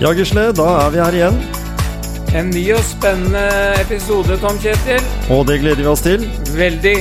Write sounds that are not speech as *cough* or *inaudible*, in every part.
Ja, Gisle, da er vi her igjen. En ny og spennende episode, Tom Kjetil. Og det gleder vi oss til. Veldig.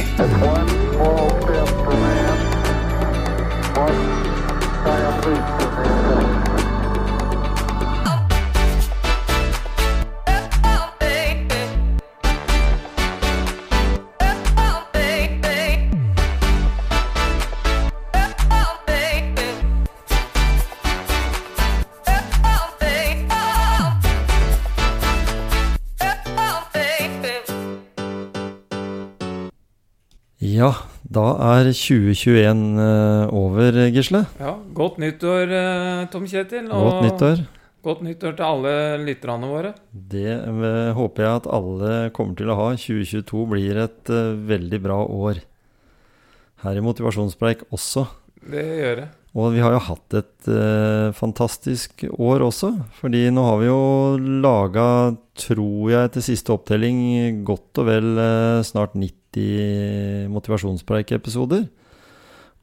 Er 2021 eh, over, Gisle. Ja, Godt nyttår, eh, Tom Kjetil. Godt nyttår. Godt nyttår til alle lytterne våre. Det eh, håper jeg at alle kommer til å ha. 2022 blir et veldig bra år. Her i Motivasjonspreik også. Det gjør det. Og vi har jo hatt et eh, fantastisk år også. Fordi nå har vi jo laga, tror jeg etter siste opptelling, godt og vel eh, snart 90 motivasjonspreik-episoder.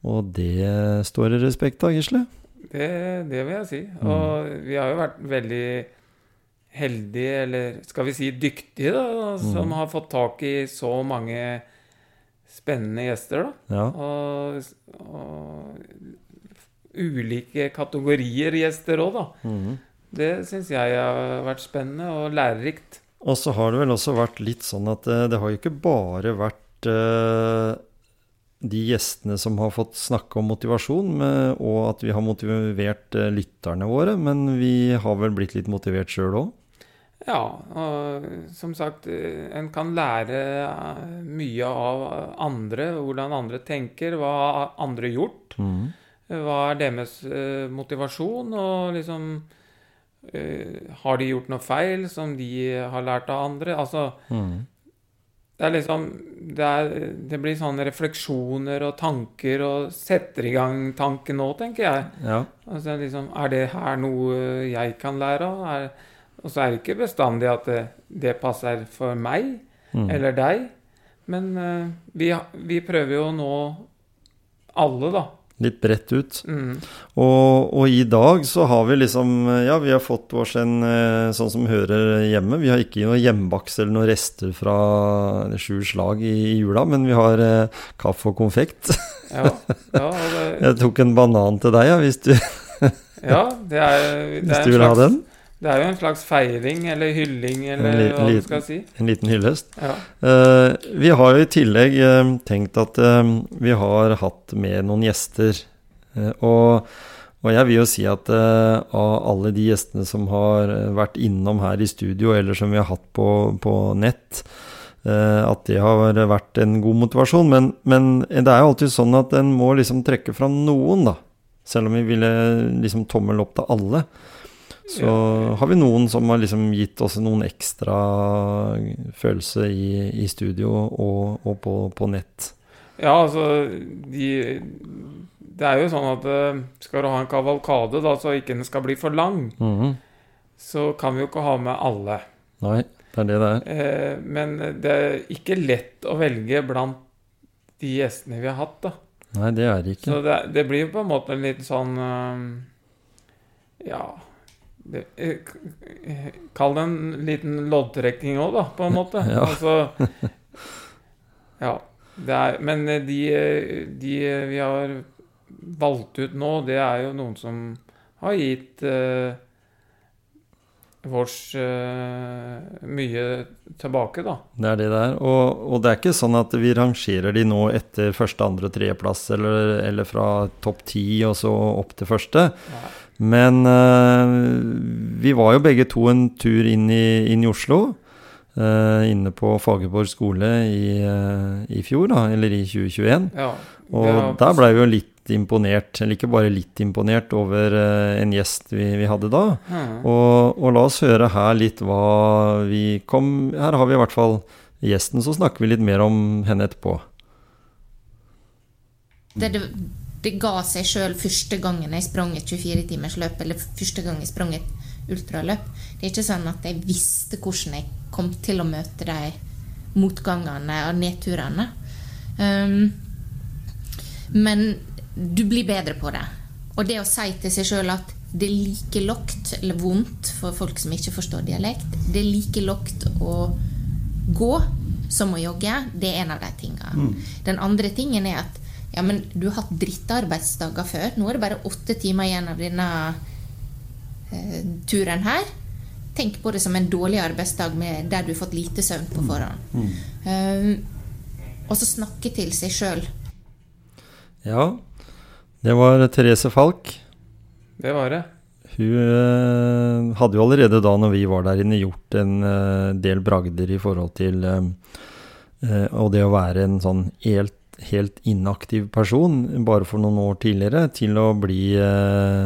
Og det står i respekt av, Gisle. Det, det vil jeg si. Mm. Og vi har jo vært veldig heldige, eller skal vi si dyktige, da, som Mm. har fått tak i så mange spennende gjester. da. Ja. Og, og ulike kategorier gjester òg, da. Mm. Det syns jeg har vært spennende og lærerikt. Og så har det vel også vært litt sånn at det, det har jo ikke bare vært eh, de gjestene som har fått snakke om motivasjon, med, og at vi har motivert eh, lytterne våre, men vi har vel blitt litt motivert sjøl òg. Ja, og som sagt, eh, en kan lære mye av andre, hvordan andre tenker, hva har andre gjort. Mm. Hva er deres motivasjon, og liksom Har de gjort noe feil som de har lært av andre? Altså, Mhm. Det liksom det, er, det blir sånne refleksjoner og tanker og setter i gang tanken nå, tenker jeg. Ja. Altså liksom, Er det her noe jeg kan lære av? Er, og så er det ikke bestandig at det, det passer for meg mm. eller deg. Men uh, vi, vi prøver jo nå alle, da. Litt bredt ut. Mm. Og, og i dag så har vi liksom Ja, vi har fått oss en eh, sånn som hører hjemme. Vi har ikke noe hjemmebaks eller noen rester fra sju slag i, i jula, men vi har eh, kaffe og konfekt. Ja, ja, *laughs* det, Jeg tok en banan til deg, ja, hvis du, ja det, er, *laughs* det, hvis er du en vil ha den. Det er jo en slags feiring eller hylling eller li- hva man skal si. En liten hyllest. Ja. Uh, vi har jo i tillegg uh, tenkt at uh, vi har hatt med noen gjester. Og, og jeg vil jo si at av alle de gjestene som har vært innom her i studio, eller som vi har hatt på, på nett, at det har vært en god motivasjon. Men, men det er jo alltid sånn at en må liksom trekke fra noen, da. Selv om vi ville liksom tommel opp til alle. Så har vi noen som har liksom gitt oss noen ekstra følelse i, i studio og, og på, på nett. Ja, altså de, Det er jo sånn at eh, skal du ha en kavalkade, da, så ikke den skal bli for lang, Mhm. så kan vi jo ikke ha med alle. Nei, det er det det er. Eh, men det er ikke lett å velge blant de gjestene vi har hatt, da. Nei, det er det ikke. Så det, det blir på en måte en litt sånn eh, Ja Kall det en liten loddtrekning òg, da, på en måte. *laughs* Ja. Altså Ja. Det er, men eh, de, eh, de vi har valgt ut nå, det er jo noen som har gitt eh, vårs eh, mye tilbake, da. Det er det det er. Og, og det er ikke sånn at vi rangerer de nå etter første, andre, tredjeplass, eller, eller fra topp ti og så opp til første. Nei. Men eh, vi var jo begge to en tur inn i, inn i Oslo. eh, inne på Fagerborg skole i, eh, i fjor, da, eller i 2021. Ja, Og der ble vi jo litt imponert, eller ikke bare litt imponert, over en gjest vi, vi hadde da. Mm. Og, og la oss høre her litt hva vi kom Her har vi i hvert fall gjesten, så snakker vi litt mer om henne etterpå. det, det, det ga seg sjøl første gangen jeg sprang et 24-timersløp, eller første gang jeg sprang et ultraløp. Det er ikke sånn at jeg visste hvordan jeg kom til å møte de motgangene og nedturene. Um, men du blir bedre på det. Og det å si til seg sjøl at det er like lokt, eller vondt for folk som ikke forstår dialekt, det er like lokt å gå som å jogge. Det er en av de tingene. Den andre tingen er at ja, men du har hatt drittarbeidsdager før. Nå er det bare åtte timer igjen av denne eh, turen her. Tenk på det som en dårlig arbeidsdag med, der du har fått lite søvn på forhånd. Um, og så snakke til seg sjøl. Ja, det var Therese Falk. Det var det. Hun eh, hadde jo allerede da når vi var der inne gjort en eh, del bragder i forhold til eh, eh, Og det å være en sånn helt, helt inaktiv person bare for noen år tidligere til å bli eh,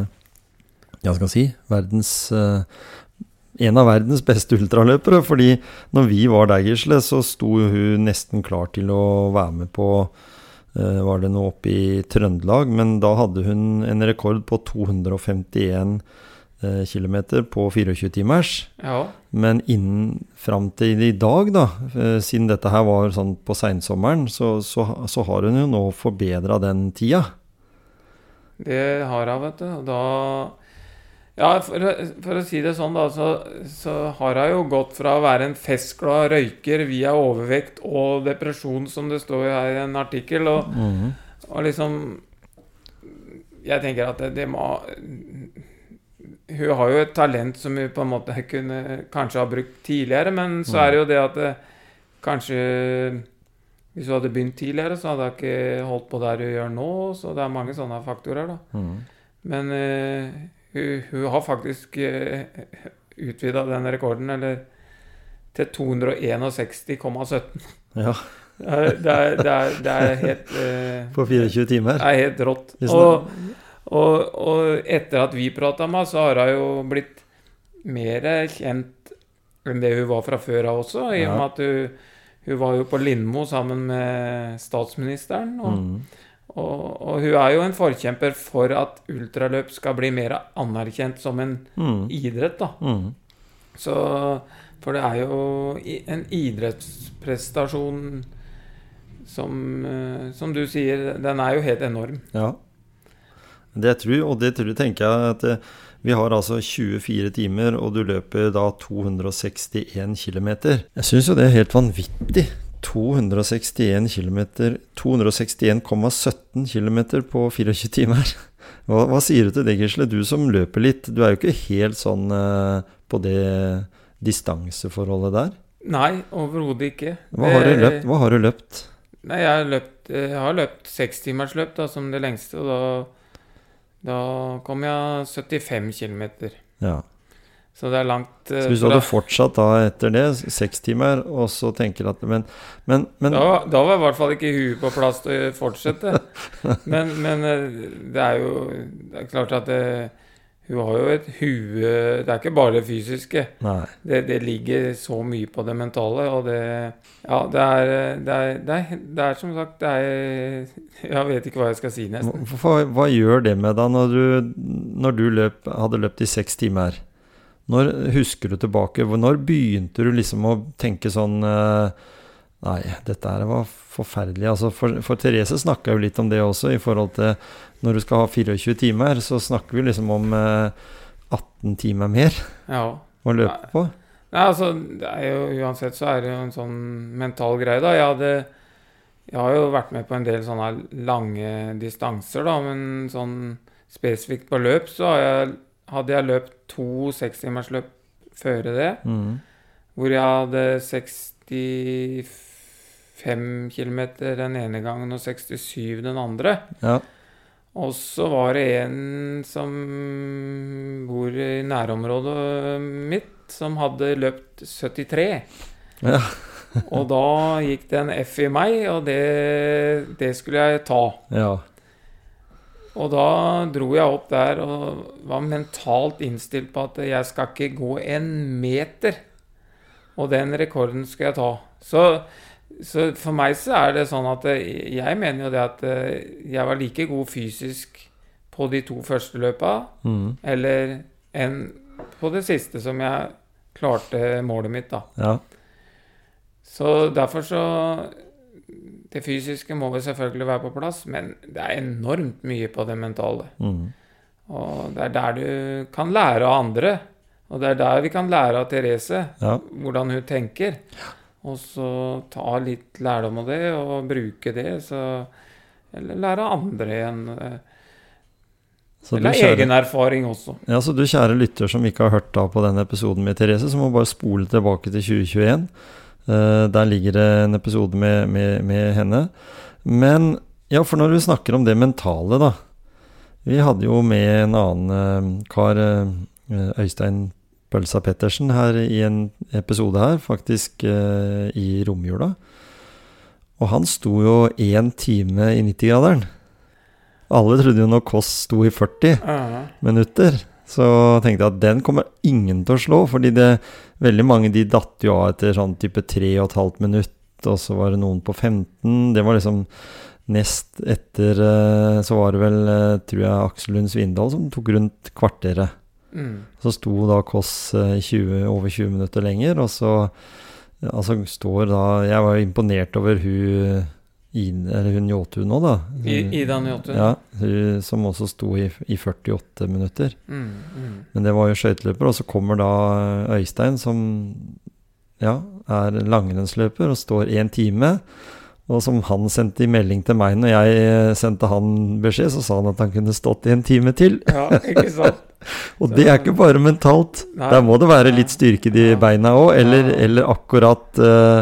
Ja, skal jeg si verdens eh, en av verdens beste ultraløpere. Fordi når vi var der, Gisle, så sto hun nesten klar til å være med på eh, Var det noe oppe i Trøndelag? Men da hadde hun en rekord på 251 eh, km på 24-timers. Ja. Men innen fram til i dag, da, eh, siden dette her var sånn på seinsommeren, så, så, så har hun jo nå forbedra den tida. Det har hun, vet du. Da Ja, for, for å si det sånn, da, så, så har hun jo gått fra å være en festglad røyker via overvekt og depresjon, som det står her i en artikkel, og, og liksom Jeg tenker at det, det må Hun har jo et talent som hun på en måte kunne kanskje ha brukt tidligere, men så er det jo det at det, kanskje hvis hun hadde begynt tidligere, så hadde hun ikke holdt på der hun gjør nå. Så det er mange sånne faktorer, da. Men uh, hun, hun har faktisk uh, utvida den rekorden, eller til 261,17. *laughs* Ja, Det er, det er, det er, helt uh, på 24 timer. Det er helt rått. Og, og, og etter at vi prata med henne, så har hun jo blitt mer kjent enn det hun var fra før av også, i og med at hun, hun var jo på Lindmo sammen med statsministeren. Og, Mm. og, og hun er jo en forkjemper for at ultraløp skal bli mer anerkjent som en Mm. idrett, da. Mm. Så For det er jo en idrettsprestasjon som, eh, som du sier, den er jo helt enorm. Ja. Det tror, og det tror, tenker jeg at eh, vi har altså 24 timer, og du løper da 261 km. Jeg syns jo det er helt vanvittig. 261 km 261,17 km på 24 timer. *laughs* Hva, hva sier du til det, Gisle? Du som løper litt. Du er jo ikke helt sånn eh, på det distanseforholdet der. Nei, overhodet ikke. Hva har du løpt? Hva har du løpt? Nei, jeg har løpt, jeg har løpt sekstimersløp som det lengste, og da, da kom jeg 75 km. Ja. Så det er langt uh, Så hvis du hadde fortsatt da etter det, seks timer, og så tenker at Men, men, men da, da var i hvert fall ikke huet på plass til å fortsette. *laughs* Men, men eh, det er jo det er klart at det, hun har jo et hue Det er ikke bare det fysiske. Det, det ligger så mye på det mentale, og det Ja, det er Det er, det er, det er som sagt Det er Jeg vet ikke hva jeg skal si, nesten. Hva, hva gjør det med deg når du, når du løp, hadde løpt i seks timer? Når husker du tilbake? Når begynte du liksom å tenke sånn eh, Nei, dette her var forferdelig. Altså for, for Therese snakka jo litt om det også, i forhold til når du skal ha 24 timer, så snakker vi liksom om eh, 18 timer mer Ja. å løpe på. Nei, altså, jo, uansett så er det jo en sånn mental greie, da. Jeg hadde Jeg har jo vært med på en del sånne lange distanser, da, men sånn spesifikt på løp så har jeg, hadde jeg løpt to sekstimersløp før det, Mm. hvor jeg hadde 65 km den ene gangen og 67 den andre. Ja. Og så var det en som bor i nærområdet mitt, som hadde løpt 73. Ja. *laughs* Og da gikk det en F i meg, og det, det skulle jeg ta. ja. Og da dro jeg opp der og var mentalt innstilt på at jeg skal ikke gå en meter. Og den rekorden skal jeg ta. Så, så for meg så er det sånn at eh, jeg mener jo det at eh, jeg var like god fysisk på de to første løpa, Mm. eller enn på det siste som jeg klarte målet mitt, da. ja. Så derfor så Det fysiske må jo selvfølgelig være på plass, men det er enormt mye på det mentale. Mm. Og det er der du kan lære av andre. Og det er der vi kan lære av Therese, Ja. hvordan hun tenker. Og så ta litt lærdom av det, og bruke det. Så, eller lære andre igjen. eh, Så Eller kjære, egen erfaring også. ja, så du kjære lytter som ikke har hørt da på den episoden med Therese, så må bare spole tilbake til 2021. Uh, der ligger det en episode med, med, med henne. Men ja, for når vi snakker om det mentale, da. Vi hadde jo med en annen uh, kar, uh, Øystein Pølsa Pettersen, her i en episode her, faktisk eh, i romjula. Og han sto jo én time i 90-graderen. Alle trodde jo når Kåss sto i 40 Ja. minutter, så tenkte jeg at den kommer ingen til å slå, fordi det, veldig mange de datt jo av etter sånn type 3,5 minutt, og så var det noen på 15. Det var liksom nest etter eh, Så var det vel, eh, tror jeg, Aksel Lund Svindal som tok rundt kvarteret. Mm. Så sto da Kåss eh, 20, over 20 minutter lenger, og så Altså står da Jeg var jo imponert over hun Ine, eller hun Njåtun nå, da. Ida Njåtun. Ja, hun som også sto i, i 48 minutter. Mm, mm. Men det var jo skøyteløper, og så kommer da Øystein, som ja, er langrennsløper og står én time. Og som han sendte i melding til meg når jeg sendte han beskjed, så sa han at han kunne stått i en time til. Ja, ikke sant? *laughs* Og det er ikke bare mentalt. Nei. Der må det være litt styrke i beina òg, eller, eller akkurat uh,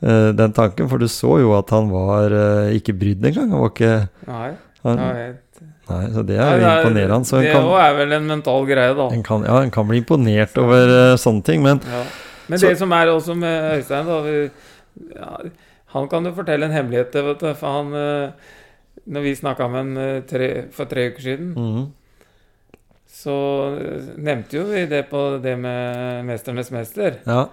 uh, den tanken. For du så jo at han var uh, ikke brydd engang. Han var ikke Nei. han. Nei, så det er jo Nei, er- imponerende. Så det òg er vel en mental greie, da. en kan, ja, en kan bli imponert over eh, sånne ting, men Ja. Men Så- det som er også med Øystein, da vi, ja, Han kan jo fortelle en hemmelighet, vet du. For han eh, Når vi snakka med han eh, tre, for tre uker siden, mhm, så eh, nevnte jo vi det på det med 'Mesternes mester'. ja.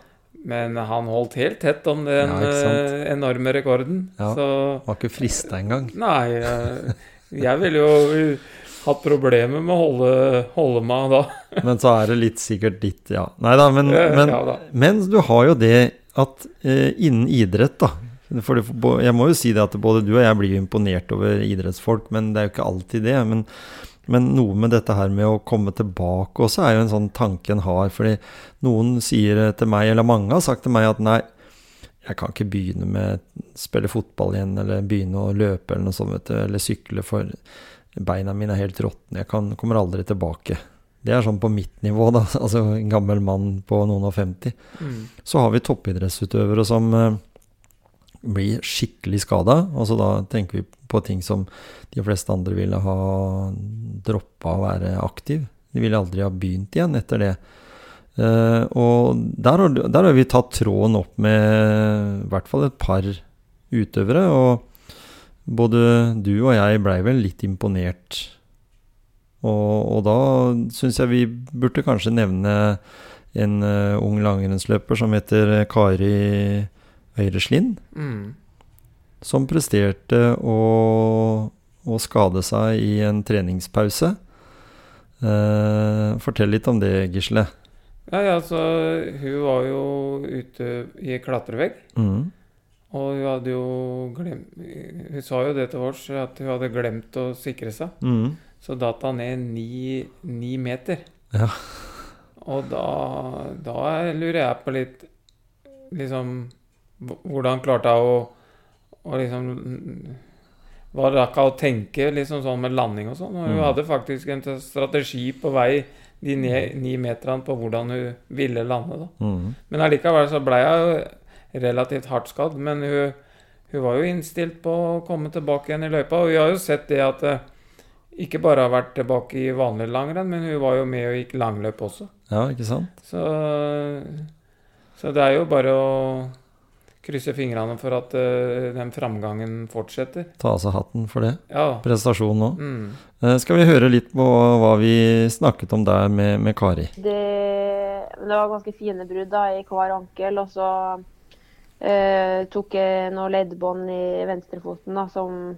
Men han holdt helt tett om den Ja, enorme rekorden. Ja. Så Var ikke frista engang. Nei, Jeg, jeg ville jo hatt problemer med å holde, holde meg da. *laughs* Men så er det litt sikkert ditt, ja. Nei da, men, men, ja da. men du har jo det at eh, innen idrett, da for Jeg må jo si det at både du og jeg blir imponert over idrettsfolk, men det er jo ikke alltid det. Men, men noe med dette her med å komme tilbake også er jo en sånn tanke en har. Fordi noen sier til meg, eller mange har sagt til meg, at nei, jeg kan ikke begynne med spille fotball igjen, eller begynne å løpe eller noe sånt, du, eller sykle, for beina mine er helt råtne. Jeg kan, kommer aldri tilbake. Det er sånn på mitt nivå, da. *laughs* Altså en gammel mann på noen og 50. Mm. Så har vi toppidrettsutøvere som eh, blir skikkelig skada. Altså da tenker vi på ting som de fleste andre ville ha droppa å være aktiv. De ville aldri ha begynt igjen etter det. Uh, og der har, der har vi tatt tråden opp med i hvert fall et par utøvere. Og både du og jeg blei vel litt imponert. Og, og da syns jeg vi burde kanskje nevne en uh, ung langrennsløper som heter Kari Øyreslind Mm. som presterte å, å skade seg i en treningspause. Eh, fortell litt om det, Gisle. Ja, ja, så hun var jo ute i klatrevegg. Mm. Og hun hadde jo glemt Hun sa jo det til oss, at hun hadde glemt å sikre seg. Mm. Så datt hun ned ni, ni meter. Ja. Og da, da lurer jeg på litt Liksom Hvordan klarte hun å, å liksom Hva rakk jeg å tenke liksom sånn med landing og sånn? Og hun Mm. hadde faktisk en strategi på vei de ni, ni meterne på hvordan hun ville lande. da. Mm. Men allikevel så ble jeg relativt hardt skadd. Men hun, hun var jo innstilt på å komme tilbake igjen i løypa. Og vi har jo sett det at eh, ikke bare har vært tilbake i vanlig langrenn, men hun var jo med og gikk langløp også. ja, ikke sant? Så, så det er jo bare å krysse fingrene for at uh, den framgangen fortsetter. Ta av seg hatten for det. Ja. Prestasjon nå. Mm. Uh, skal vi høre litt på hva vi snakket om der med, med Kari? Det, det var ganske fine brudd da, i hver ankel. Og så uh, tok jeg noen leddbånd i venstrefoten, da, som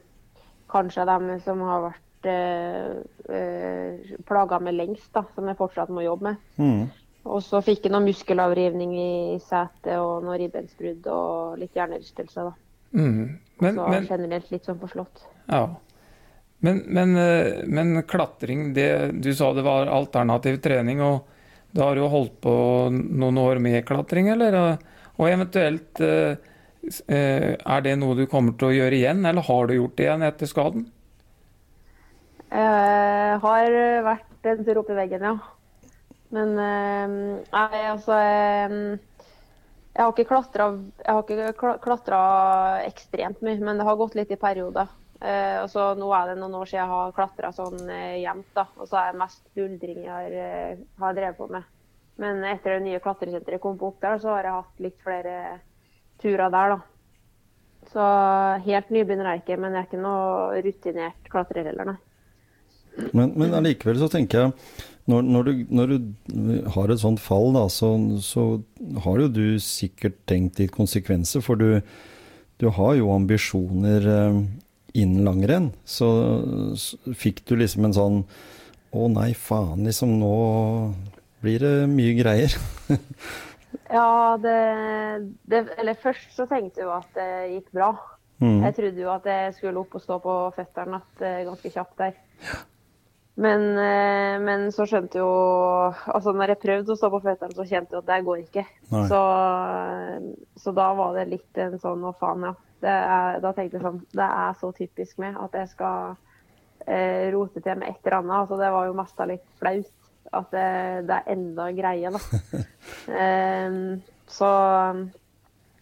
kanskje er dem som har vært eh, eh, plaga med lengst, da, som jeg fortsatt må jobbe med. Mm. Og så fikk jeg noe muskelavrivning i setet og noe ribbensbrudd og litt hjernerystelse. da. Mm. Men, Så men generelt litt sånn forslått. Ja. Men, men, eh, men klatring, det, du sa det var alternativ trening, og da har du jo holdt på noen år med klatring, eller? Og eventuelt, eh, eh, er det noe du kommer til å gjøre igjen, eller har du gjort det igjen etter skaden? Jeg har vært en tur opp i veggen, ja. Men eh, nei, altså eh, Jeg har ikke klatra ekstremt mye, men det har gått litt i perioder. Eh, og Nå er det noen år siden jeg har klatra sånn eh, jevnt. Og så er det mest buldring jeg har, eh, har drevet på med. Men etter det nye klatresenteret kom på Oppdal, så har jeg hatt litt flere turer der, da. Så helt nybegynner er jeg ikke, men jeg er ikke noe rutinert klatrer heller, nei. Men, men allikevel så tenker jeg når, når, du, når du har et sånt fall, da, så, så har jo du sikkert tenkt litt konsekvenser. For du, du har jo ambisjoner eh, innen langrenn. Så, så fikk du liksom en sånn Å nei, faen, liksom nå blir det mye greier. *laughs* Ja, det, det Eller først så tenkte jeg jo at det gikk bra. Mm. Jeg trodde jo at jeg skulle opp og stå på føttene eh, ganske kjapt der. Men, eh, men så skjønte jo Altså når jeg prøvde å stå på føttene, så kjente jeg at det går ikke. Så, så da var det litt en sånn å faen, ja. Det er, da tenkte jeg sånn Det er så typisk meg at jeg skal eh, rote til med et eller annet. Altså, det var jo mest litt flaut at det, det er enda greie, da. um, *laughs* så,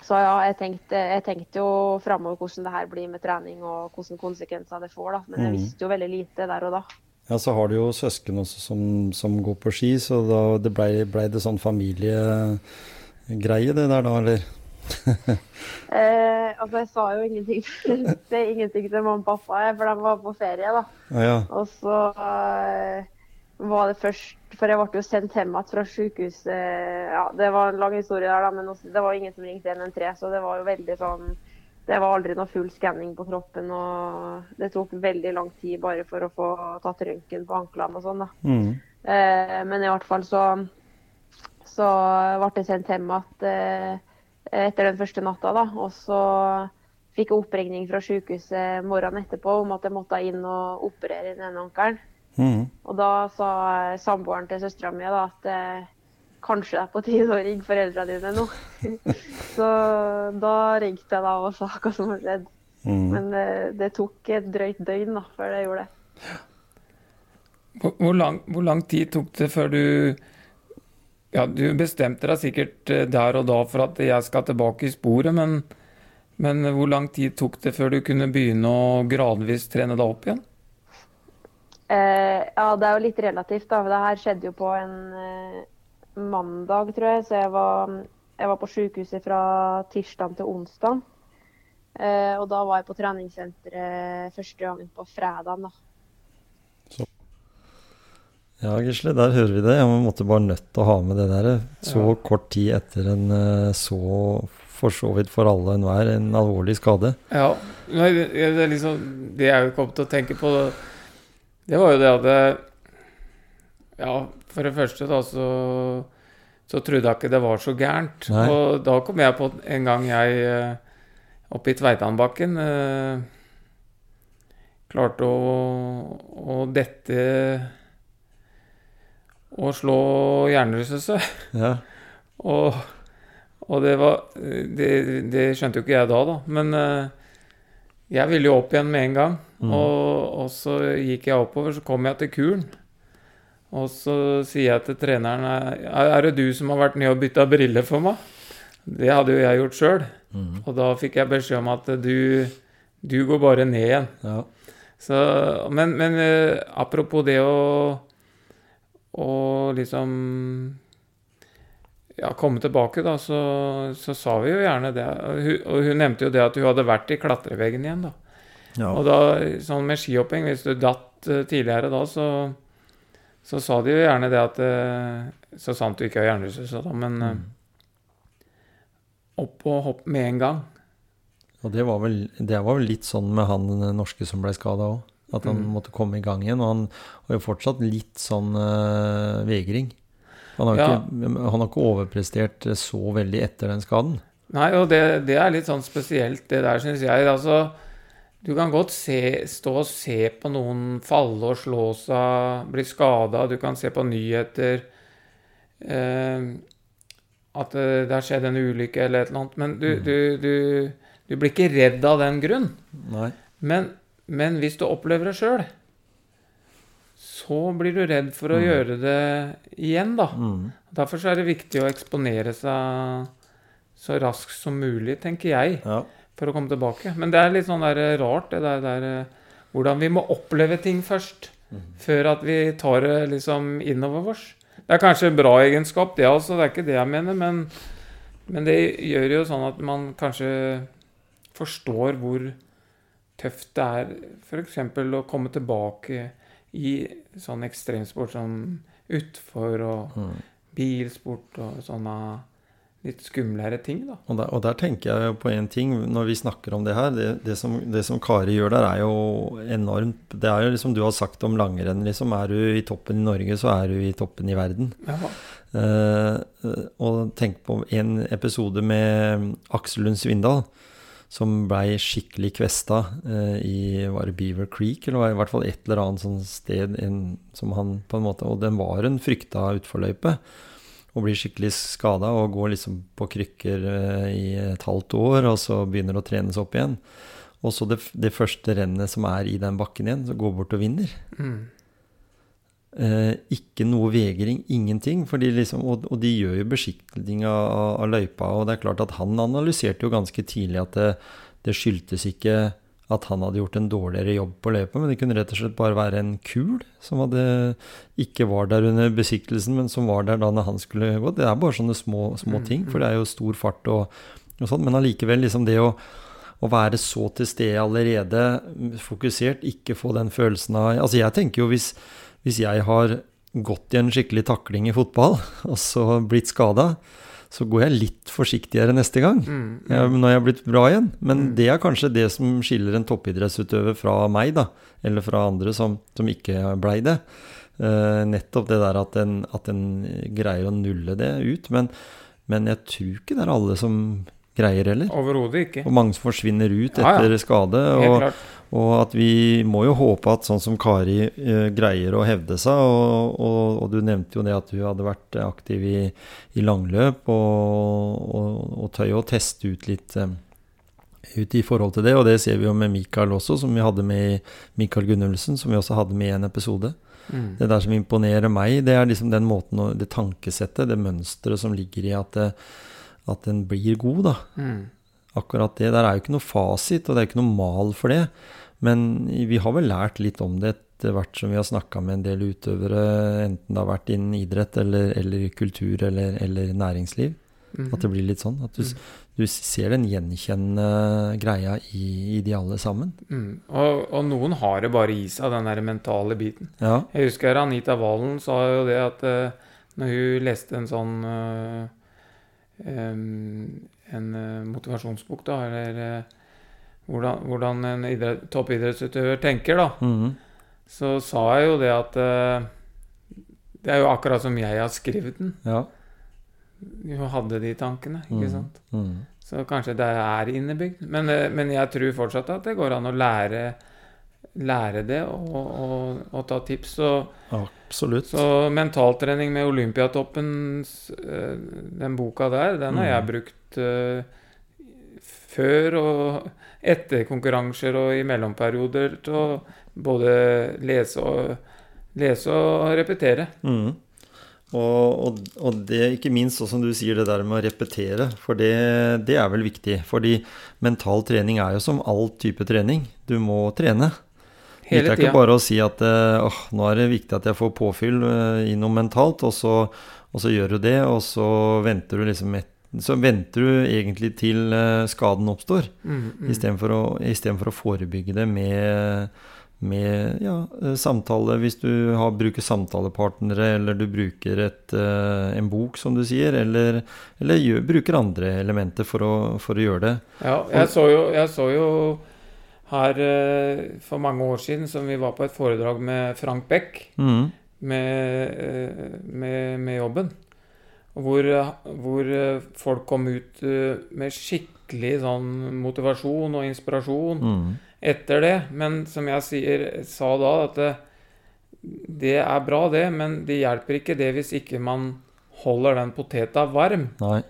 så ja, jeg tenkte, jeg tenkte jo framover hvordan det her blir med trening og hvilke konsekvenser det får, da. Men jeg Mm. visste jo veldig lite der og da. Ja, så har du jo søsken også som, som går på ski, så da det blei ble det sånn familiegreie det der da, eller? *laughs* Eh, altså, jeg sa jo ingenting, *laughs* det ingenting til mamma og pappa, for de var på ferie, da. Ah, ja. Og så eh, var det først For jeg ble jo sendt hjem igjen fra sykehuset. Ja, det var en lang historie der, da, men også, det var ingen som ringte 113, så det var jo veldig sånn Det var aldri noe full skanning på kroppen, og det tok veldig lang tid bare for å få tatt røntgen på anklene og sånn. Mm. Eh, men i hvert fall så så ble jeg sendt hjem igjen eh, etter den første natta, da. Og så fikk jeg oppringning fra sykehuset morgenen etterpå om at jeg måtte inn og operere den ene ankelen. Mm. Og da sa samboeren til søstera mi at eh, kanskje det er på tide å ringe foreldrene dine nå. *laughs* så da ringte jeg da og sa hva som hadde skjedd. Mm. Men det, det tok et drøyt døgn da, før jeg gjorde det. Hvor, hvor, lang, hvor lang tid tok det før du Ja, du bestemte deg sikkert eh, der og da for at jeg skal tilbake i sporet, men, men hvor lang tid tok det før du kunne begynne å gradvis trene deg opp igjen? Eh, ja, det er jo litt relativt, da. Det her skjedde jo på en eh, mandag, tror jeg. Så jeg var, jeg var på sykehuset fra tirsdag til onsdag. Eh, og da var jeg på treningssenteret første gangen på fredag. Da. Ja, Gisle, der hører vi det. Jeg måtte bare nødt til å ha med det der. Så Ja. kort tid etter en eh, så, for så vidt for alle enhver, en alvorlig skade. Ja, nei, det, det er liksom Det jeg kom til å tenke på, det var jo det at jeg Ja, for det første, da, så så trodde jeg ikke det var så gærent. Nei. Og da kom jeg på en gang jeg eh, oppe i Tveitanbakken eh, klarte å, å dette og slå hjernerystelse. Ja. *laughs* Og, og det var det, det skjønte jo ikke jeg da, da. Men eh, jeg ville jo opp igjen med en gang. Mm. Og, og så gikk jeg oppover, så kom jeg til kuren. Og så sier jeg til treneren Er det du som har vært nede og bytta briller for meg? Det hadde jo jeg gjort sjøl. Mm. Og da fikk jeg beskjed om at du, du går bare ned igjen. ja. Så, men men eh, apropos det å, å liksom ja, komme tilbake, da, så, så sa vi jo gjerne det. Og hun, og hun nevnte jo det at hun hadde vært i klatreveggen igjen, da. ja. Og da, sånn med skihopping, hvis du datt eh, tidligere da, så, så sa de jo gjerne det at eh, Så sant du ikke har hjernerystelse, da, men mm. opp og hopp med en gang. Og det var, vel, det var vel litt sånn med han den norske som ble skada òg. At han Mm. måtte komme i gang igjen. Og han har jo fortsatt litt sånn uh, vegring. Han har, Ja. ikke, han har ikke overprestert eh, så veldig etter den skaden. Nei, og det, det er litt sånn spesielt, det der, syns jeg. Altså, Du kan godt se, stå og se på noen falle og slå seg, bli skada. Du kan se på nyheter eh, at det, det har skjedd en ulykke eller et eller annet. Men du, du, du, du blir ikke redd av den grunn. Men, men hvis du opplever det sjøl, så blir du redd for å Mm. gjøre det igjen, da. Mm. Derfor så er det viktig å eksponere seg så raskt som mulig, tenker jeg, Ja. For å komme tilbake. Men det er litt sånn der rart, det der, der eh, Hvordan vi må oppleve ting først, før at vi tar det liksom innover oss. Det er kanskje en bra egenskap, det altså, det er ikke det jeg mener, men, men det gjør jo sånn at man kanskje forstår hvor tøft det er f.eks. å komme tilbake i sånn ekstremsport som utfor og Mm. bilsport og sånne litt skumlere ting, da. Og der, og der tenker jeg på en ting når vi snakker om det her. Det, det, som, det som Kari gjør der, er jo enormt. Det er jo liksom du har sagt om langrenn. Liksom, er du i toppen i Norge, så er du i toppen i verden. Ja. Eh, og tenk på en episode med Aksel Lund Svindal, som blei skikkelig kvesta eh, i var det Beaver Creek, eller var i hvert fall et eller annet sånt sted en, som han på en måte Og den var en frykta utforløype. Og blir skikkelig skada og går liksom på krykker eh, i et halvt år, og så begynner å trenes opp igjen. Og så det, det første rennet som er i den bakken igjen, så går bort og vinner. Mm. Eh, ikke noe vegring, ingenting. Liksom, og, og de gjør jo besiktiging av, av, av løypa. Og det er klart at han analyserte jo ganske tidlig at det, det skyldtes ikke at han hadde gjort en dårligere jobb på løypa, men det kunne rett og slett bare være en kul som hadde, ikke var der under besiktelsen, men som var der da når han skulle gå. Det er bare sånne små, små Mm, ting, for det er jo stor fart og, og sånn. Men allikevel, liksom det å, å være så til stede allerede, fokusert, ikke få den følelsen av Altså, jeg tenker jo hvis hvis jeg har gått i en skikkelig takling i fotball, *laughs* og så blitt skada, så går jeg litt forsiktigere neste gang. Mm. Ja, når jeg har blitt bra igjen. Men Mm. det er kanskje det som skiller en toppidrettsutøver fra meg, da. Eller fra andre som, som ikke blei det. Uh, nettopp det der at en, at en greier å nulle det ut. Men, men jeg tror ikke det er alle som greier heller. Overhodet ikke. Og mange som forsvinner ut Ja, ja. etter skade. Og, og at vi må jo håpe at sånn som Kari eh, greier å hevde seg, og, og, og du nevnte jo det at hun hadde vært aktiv i, i langløp, og, tøy å teste ut litt eh, ut i forhold til det, og det ser vi jo med Mikael også, som vi hadde med Mikael Gunnulfsen, som vi også hadde med i en episode. Mm. Det der som imponerer meg, det er liksom den måten, det tankesettet, det mønsteret som ligger i at, det, at den blir god, da Mm. akkurat det. Der er jo ikke noe fasit, og det er ikke noe mal for det. Men vi har vel lært litt om det etter hvert som vi har snakka med en del utøvere, enten det har vært innen idrett eller, eller kultur eller, eller næringsliv. Mm. At det blir litt sånn. At du, du ser den gjenkjennende greia i, i de alle sammen. Mm. Og, og noen har det bare i seg, den der mentale biten. Ja. Jeg husker Anita Valen sa jo det at eh, når hun leste en sånn em, En eh, motivasjonsbok, da, eller eh, hvordan, hvordan en idrett, toppidrettsutøver tenker, da, Mhm. så sa jeg jo det at eh, Det er jo akkurat som jeg har skrevet den. ja. Hun hadde de tankene, ikke mm. sant. Mm. Så kanskje det er innebygd. Men, men jeg tror fortsatt at det går an å lære, lære det og, og, og ta tips. Og, Absolutt. så mentaltrening med Olympiatoppen, eh, den boka der, den har jeg brukt uh, før og etter konkurranser og i mellomperioder til å både lese og, lese og repetere. Mm. Og, og, og det, ikke minst, som du sier, det der med å repetere. For det, det er vel viktig. Fordi mental trening er jo som all type trening. Du må trene. Det er ikke bare å si at eh, åh, nå er det viktig at jeg får påfyll eh, i noe mentalt, og så, og så gjør du det, og så venter du liksom et, så venter du egentlig til eh, skaden oppstår, Mm, mm. istedenfor å, for å forebygge det med, med ja, samtale. Hvis du har, bruker samtalepartnere, eller du bruker et, en bok, som du sier, eller, eller gjør, bruker andre elementer for å, for å gjøre det. Ja, jeg så jo, jeg så jo her eh, for mange år siden som vi var på et foredrag med Frank Beck mm. med, eh, med, med jobben. Hvor, eh, hvor folk kom ut med skikkelig sånn motivasjon og inspirasjon mm. etter det. Men som jeg sier, sa da, at det, det er bra, det, men det hjelper ikke det hvis ikke man holder den poteta varm. Nei.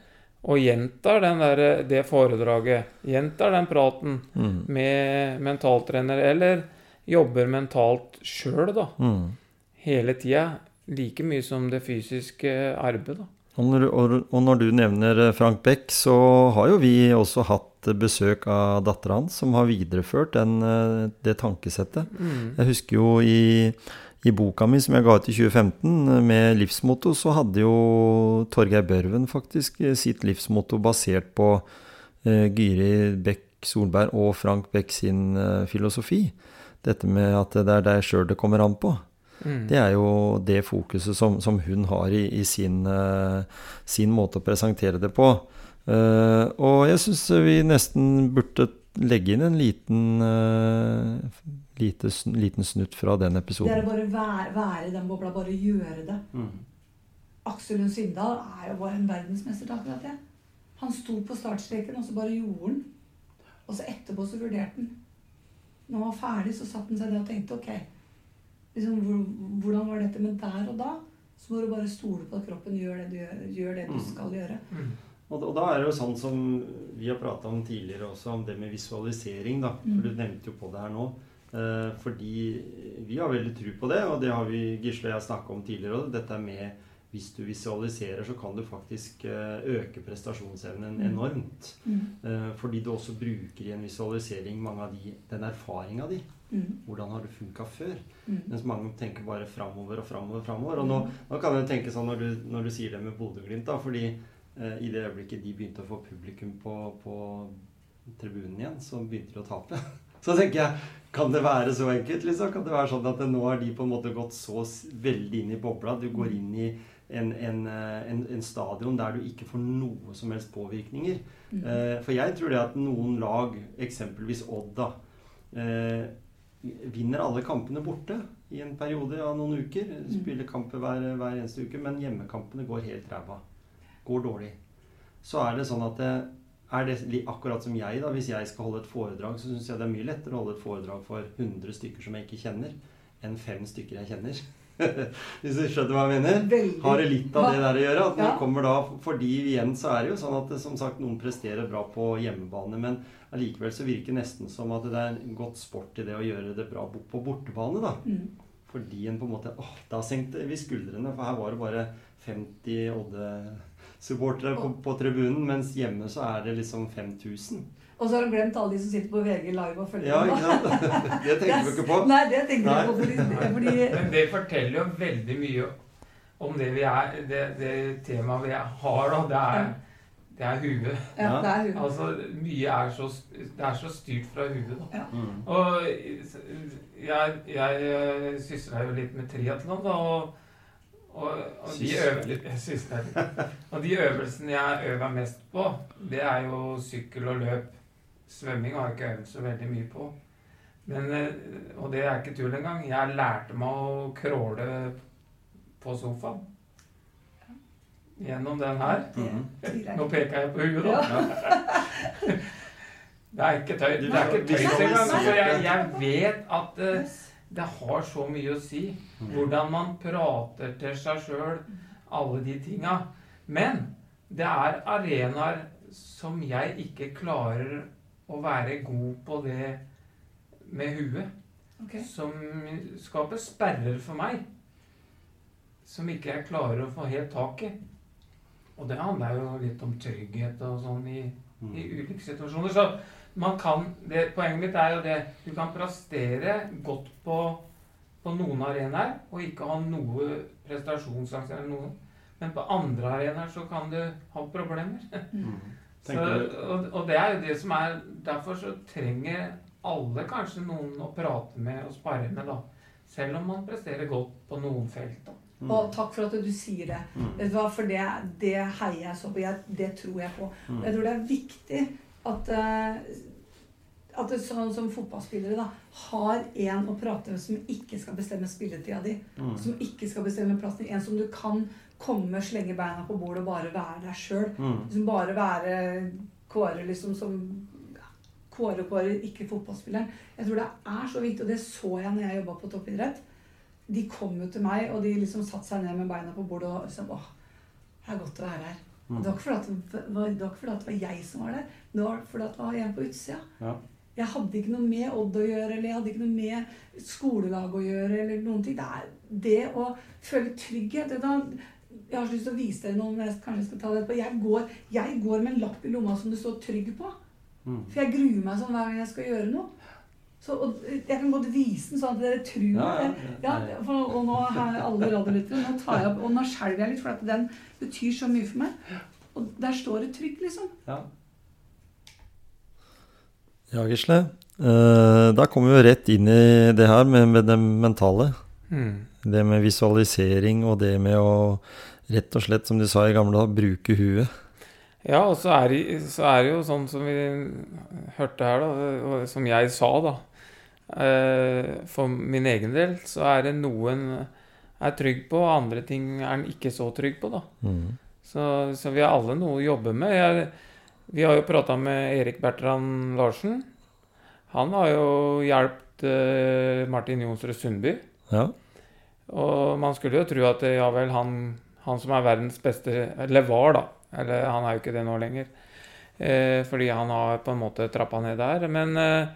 Og gjentar den der, det foredraget, gjentar den praten Mm. med mentaltrener, eller jobber mentalt sjøl, da. Mm. Hele tida. Like mye som det fysiske arbeidet, da. Og når, du- og, og når du nevner eh, Frank Beck, så har jo vi også hatt besøk av dattera hans, som har videreført den, eh, det tankesettet. Mm. Jeg husker jo i, i boka mi som jeg ga ut i 2015, eh, med livsmotto, så hadde jo Torgeir Børven faktisk eh, sitt livsmotto basert på eh, Gyri Beck Solberg og Frank Beck sin eh, filosofi. Dette med at det er deg sjøl det kommer an på. Mm. Det er jo det fokuset som, som hun har i, i sin, eh, sin måte å presentere det på. Eh, og jeg syns vi nesten burde legge inn en liten, uh, lite, liten snutt fra den episoden. Det er å bare være, være i den bobla, bare gjøre det. Mm. Aksel Lund Svindal er jo bare en verdensmester til akkurat det. Han sto på startstreken, og så bare gjorde han. Og så etterpå så vurderte han. Når han var ferdig, så satte han seg ned og tenkte ok, liksom, hvordan var dette? Men der og da så må du bare stole på at kroppen gjør det du, gjør, gjør det du Mm. skal gjøre. Mm. Og, og da er det jo sånn som vi har prata om tidligere også, om det med visualisering. da, Mm. for Du nevnte jo på det her nå. Eh, fordi vi har veldig tro på det, og det har vi Gisle og jeg snakka om tidligere òg. Dette er med hvis du visualiserer, så kan du faktisk eh, øke prestasjonsevnen Mm. enormt. Mm. Eh, fordi du også bruker i en visualisering mange av de, den erfaringa di. Mm. Hvordan har det funka før? Mm. Mens mange tenker bare framover og framover. framover. Og nå, nå kan jeg tenke sånn når du, når du sier det med Bodø-Glimt, da, fordi i det øyeblikket de begynte å få publikum på, på tribunen igjen, så begynte de å tape. *laughs* Så tenker jeg, kan det være så enkelt? liksom? Kan det være sånn at nå har de på en måte gått så veldig inn i bobla? Du går inn i en, en, eh, en, en stadion der du ikke får noe som helst påvirkninger. Mm. Eh, for jeg tror det at noen lag, eksempelvis Odd, da, eh, vinner alle kampene borte i en periode av noen uker. Spiller kamper hver, hver eneste uke, men hjemmekampene går helt ræva. Går dårlig. Så er det sånn at det, er det akkurat som jeg, da. Hvis jeg skal holde et foredrag, så syns jeg det er mye lettere å holde et foredrag for 100 stykker som jeg ikke kjenner, enn fem stykker jeg kjenner. *laughs* Hvis du skjønner hva jeg mener? Veldig. Har det litt av det der å gjøre? At Ja. kommer da, Fordi igjen så er det jo sånn at som sagt, noen presterer bra på hjemmebane, men allikevel så virker det nesten som at det er en godt sport i det å gjøre det bra på bortebane. da. Mm. Fordi en på en måte åh, Da senkte vi skuldrene, for her var det bare 50 Odde-supportere på, på tribunen, mens hjemme så er det liksom 5000. Og så har han glemt alle de som sitter på VG live og følger Ja, med, Ja, *laughs* Det tenker vi ikke på. Nei, det tenker du ikke på. Fordi, fordi Men det forteller jo veldig mye om det vi er Det, det temaet vi har, da. Det er, det er huet. Ja, Ja. det er hun. Altså, mye er så, det er så styrt fra huet, da. Mm. Og jeg, jeg eh, sysler jo litt med triatlon, da. Og, og, og, de *laughs* og de øvelsene jeg øver mest på, det er jo sykkel og løp. Svømming har jeg ikke øvd så veldig mye på. Men, eh, og det er ikke tull engang. Jeg lærte meg å crawle på sofaen. Gjennom den her. Mhm. Nå peker jeg på huet, da. *laughs* Det er ikke tøy. Det er ikke tøys engang. Jeg, jeg vet at eh, det har så mye å si hvordan man prater til seg sjøl, alle de tinga. Men det er arenaer som jeg ikke klarer å være god på det med huet. Okay. Som skaper sperrer for meg. Som ikke jeg klarer å få helt tak i. Og det handler jo litt om trygghet og sånn i, i ulike situasjoner. Så kan det, Poenget mitt er jo det Du kan prestere godt på, på noen arenaer og ikke ha noe prestasjonsangst eller noe. Men på andre arenaer så kan du ha problemer. *laughs* Mm. Så, og, og det er jo det som er Derfor så trenger alle kanskje noen å prate med og spare med, da. Selv om man presterer godt på noen felt. da. Mm. Og takk for at du sier det. Mm. Vet du hva, For det, det heier jeg så på. Jeg, det tror jeg på. Mm. Jeg tror det er viktig at, eh, at det, sånn som fotballspillere da, har en å prate med som ikke skal bestemme spilletida di. Mm. Som ikke skal bestemme plassen din. En som du kan komme, slenge beina på bordet og bare være deg sjøl. Mm. Liksom bare være Kåre liksom som kåre kåre ikke fotballspilleren. Jeg tror det er så viktig, og det så jeg når jeg jobba på toppidrett. De kom jo til meg, og de liksom satte seg ned med beina på bordet og liksom Åh, det er godt å være her. Mm. Det var ikke fordi det det var jeg som var der, det var fordi det var en på utsida. Ja. Jeg hadde ikke noe med Odd å gjøre, eller jeg hadde ikke noe med skolelag å gjøre, eller noen ting. Det er det å føle trygghet. Da, Jeg har så lyst til å vise dere noe, men jeg kanskje skal ta det etterpå. Jeg går, jeg går med en lapp i lomma som det står 'trygg' på. Mm. For jeg gruer meg sånn hver gang jeg skal gjøre noe. Så, og jeg kan godt vise den sånn at dere tror Ja, ja, ja. Ja, for, og nå her alle radiolyttere, nå tar jeg opp, og nå skjelver jeg litt, for at den betyr så mye for meg. Og der står det 'trygg', liksom. Ja. Ja, Gisle. Uh, da kommer vi jo rett inn i det her med, med det mentale. Mm. Det med visualisering og det med å rett og slett, som du sa i gamle dager, bruke huet. Ja, og så er, det, så er det jo sånn som vi hørte her, da, og som jeg sa, da. Eh, For min egen del så er det noen er trygg på, og andre ting er han ikke så trygg på, da. Mm. Så, så vi har alle noe å jobbe med. Jeg, vi har jo prata med Erik Bertrand Larsen. Han har jo hjulpet eh, Martin Jonsrud Sundby. Ja. Og man skulle jo tro at eh, ja vel, han, han som er verdens beste Eller var, da. Eller han er jo ikke det nå lenger. Eh, fordi han har på en måte trappa ned der. Men eh,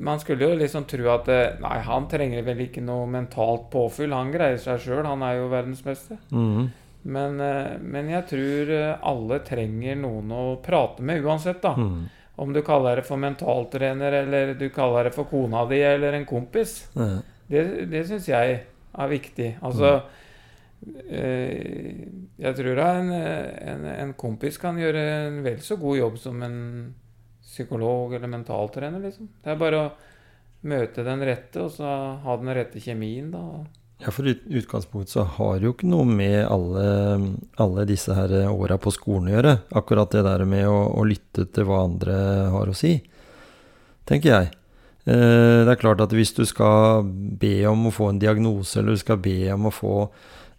man skulle jo liksom tro at eh, Nei, han trenger vel ikke noe mentalt påfyll. Han greier seg sjøl. Han er jo verdens beste. Mhm. Men, eh, men jeg tror eh, alle trenger noen å prate med uansett, da. Mm. Om du kaller det for mentaltrener, eller du kaller det for kona di, eller en kompis. Mm. Det, det syns jeg er viktig. Altså eh, Jeg tror en, en, en kompis kan gjøre en vel så god jobb som en psykolog eller mentaltrener, liksom. Det er bare å møte den rette, og så ha den rette kjemien, da. Ja, for utgangspunktet så har jo ikke noe med alle, alle disse her åra på skolen å gjøre. Akkurat det der med å, å lytte til hva andre har å si, tenker jeg. Eh, det er klart at hvis du skal be om å få en diagnose, eller du skal be om å få